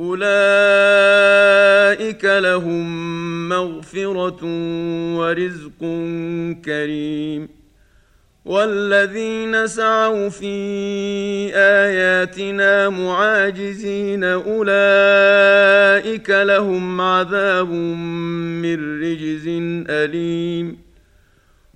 أولئك لهم مغفرة ورزق كريم. والذين سعوا في آياتنا معاجزين أولئك لهم عذاب من رجز أليم.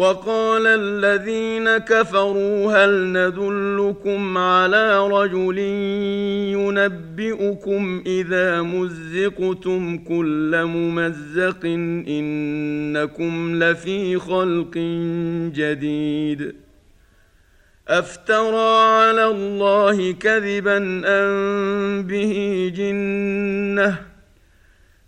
وقال الذين كفروا هل ندلكم على رجل ينبئكم إذا مزقتم كل ممزق إنكم لفي خلق جديد أفترى على الله كذبا أم به جنة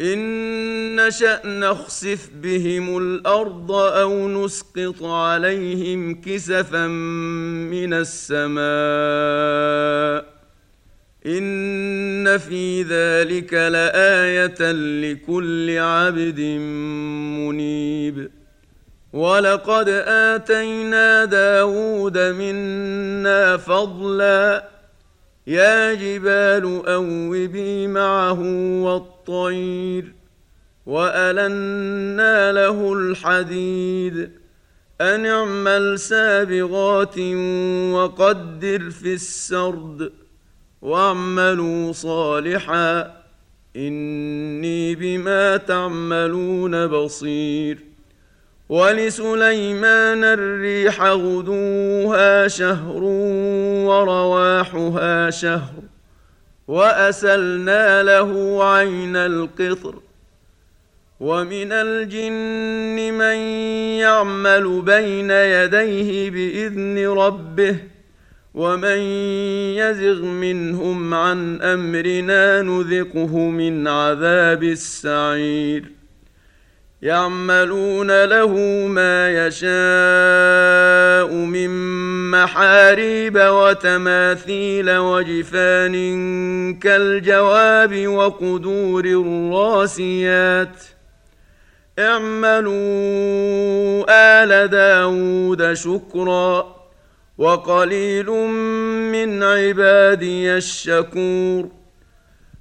إن نشأ نخسف بهم الأرض أو نسقط عليهم كسفا من السماء إن في ذلك لآية لكل عبد منيب ولقد آتينا داود منا فضلا يا جبال أوبي معه والطير وألنا له الحديد أن اعمل سابغات وقدر في السرد واعملوا صالحا إني بما تعملون بصير ولسليمان الريح غدوها شهر ورواحها شهر وأسلنا له عين القطر ومن الجن من يعمل بين يديه بإذن ربه ومن يزغ منهم عن أمرنا نذقه من عذاب السعير يعملون له ما يشاء من محاريب وتماثيل وجفان كالجواب وقدور الراسيات. اعملوا آل داود شكرا وقليل من عبادي الشكور.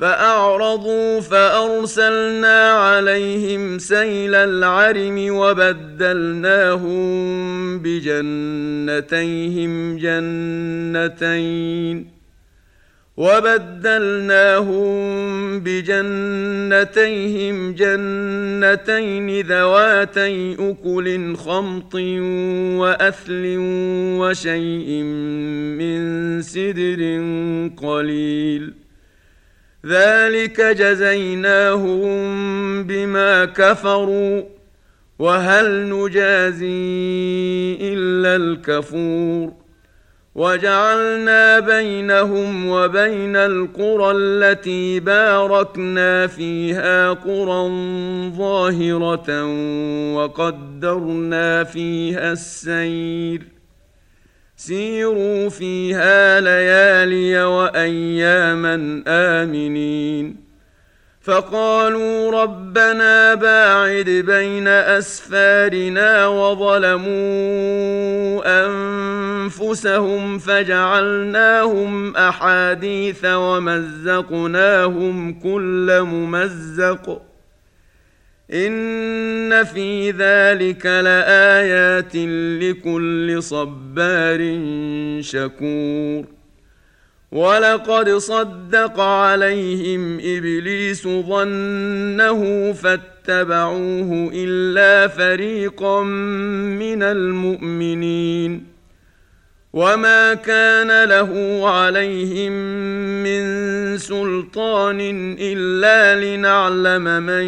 فأعرضوا فأرسلنا عليهم سيل العرم وبدلناهم بجنتيهم جنتين وبدلناهم بجنتيهم جنتين ذواتي أكل خمط وأثل وشيء من سدر قليل ذلك جزيناهم بما كفروا وهل نجازي إلا الكفور وجعلنا بينهم وبين القرى التي باركنا فيها قرى ظاهرة وقدرنا فيها السير سيروا فيها ليالي وأياما آمنين. فقالوا ربنا باعد بين أسفارنا وظلموا أنفسهم فجعلناهم أحاديث ومزقناهم كل ممزق. ان في ذلك لايات لكل صبار شكور ولقد صدق عليهم ابليس ظنه فاتبعوه الا فريقا من المؤمنين وما كان له عليهم من سلطان الا لنعلم من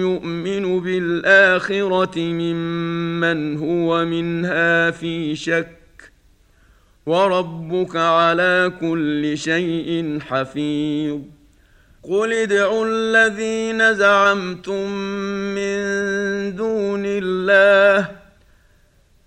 يؤمن بالاخره ممن هو منها في شك وربك على كل شيء حفيظ قل ادعوا الذين زعمتم من دون الله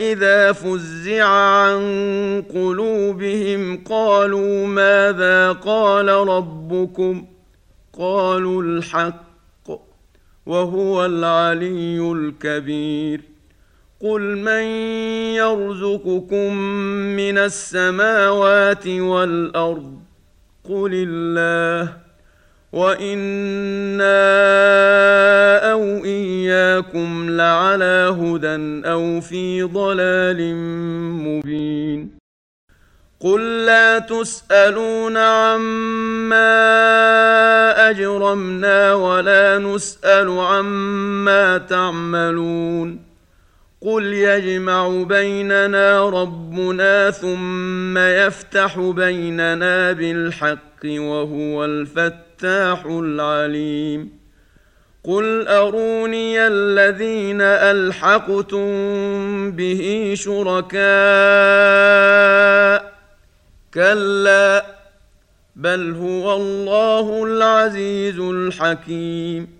إذا فزع عن قلوبهم قالوا ماذا قال ربكم؟ قالوا الحق وهو العلي الكبير. قل من يرزقكم من السماوات والأرض؟ قل الله. وأنا أو اياكم لعلى هدى أو في ضلال مبين قل لا تسالون عما اجرمنا ولا نسال عما تعملون قل يجمع بيننا ربنا ثم يفتح بيننا بالحق وهو الفتاح العليم. قل أروني الذين ألحقتم به شركاء. كلا بل هو الله العزيز الحكيم.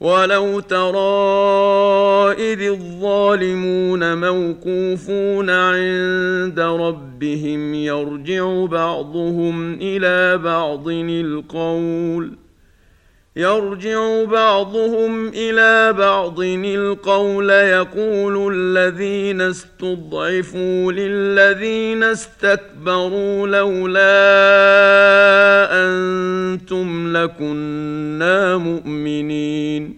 ولو ترى اذ الظالمون موقوفون عند ربهم يرجع بعضهم إلى بعض القول يرجع بعضهم إلى بعض. القول يقول الذين استضعفوا للذين استكبروا لولا أنتم لكنا مؤمنين.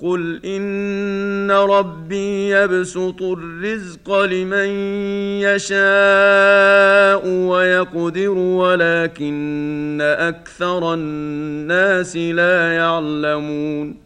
قل ان ربي يبسط الرزق لمن يشاء ويقدر ولكن أكثر الناس لا يعلمون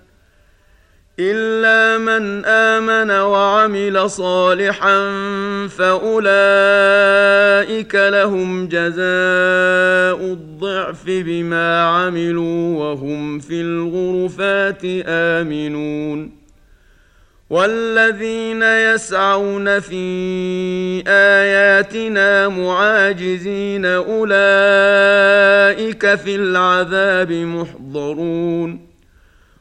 الا من امن وعمل صالحا فاولئك لهم جزاء الضعف بما عملوا وهم في الغرفات امنون والذين يسعون في اياتنا معاجزين اولئك في العذاب محضرون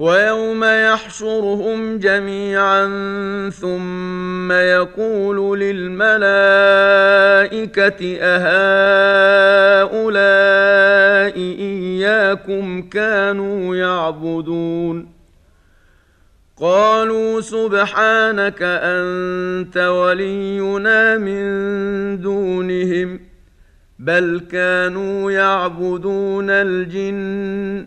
ويوم يحشرهم جميعا ثم يقول للملائكة أهؤلاء إياكم كانوا يعبدون؟ قالوا سبحانك أنت ولينا من دونهم بل كانوا يعبدون الجن.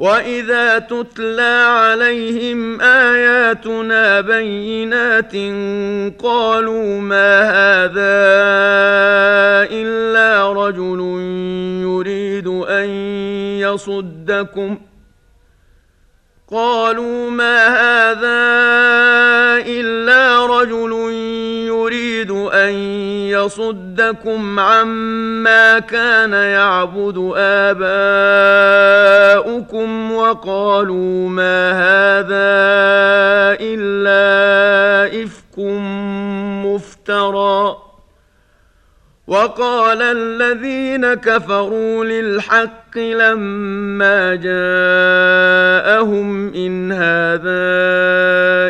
واذا تتلى عليهم اياتنا بينات قالوا ما هذا الا رجل يريد ان يصدكم قالوا ما هذا الا رجل يريد ان يصدكم عما كان يعبد آباؤكم وقالوا ما هذا إلا إفك مفترى. وقال الذين كفروا للحق لما جاءهم إن هذا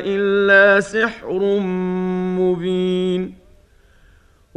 إلا سحر مبين.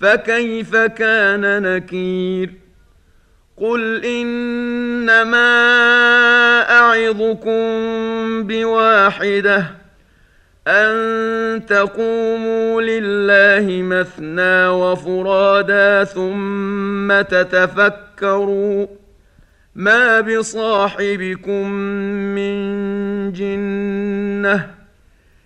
فكيف كان نكير؟ قل إنما أعظكم بواحدة أن تقوموا لله مثنى وفرادا ثم تتفكروا. ما بصاحبكم من جنة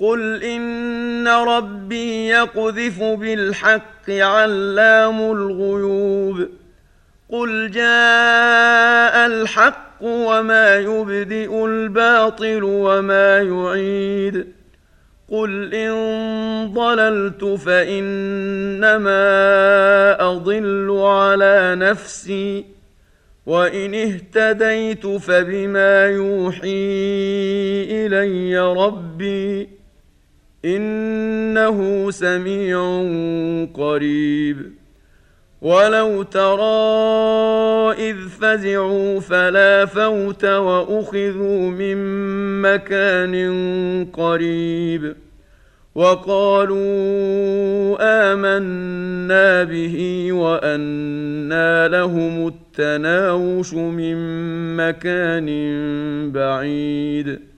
قل ان ربي يقذف بالحق علام الغيوب قل جاء الحق وما يبدئ الباطل وما يعيد قل ان ضللت فانما اضل على نفسي وان اهتديت فبما يوحي الي ربي إنه سميع قريب. ولو ترى إذ فزعوا فلا فوت وأخذوا من مكان قريب. وقالوا آمنا به وانى لهم التناوش من مكان بعيد.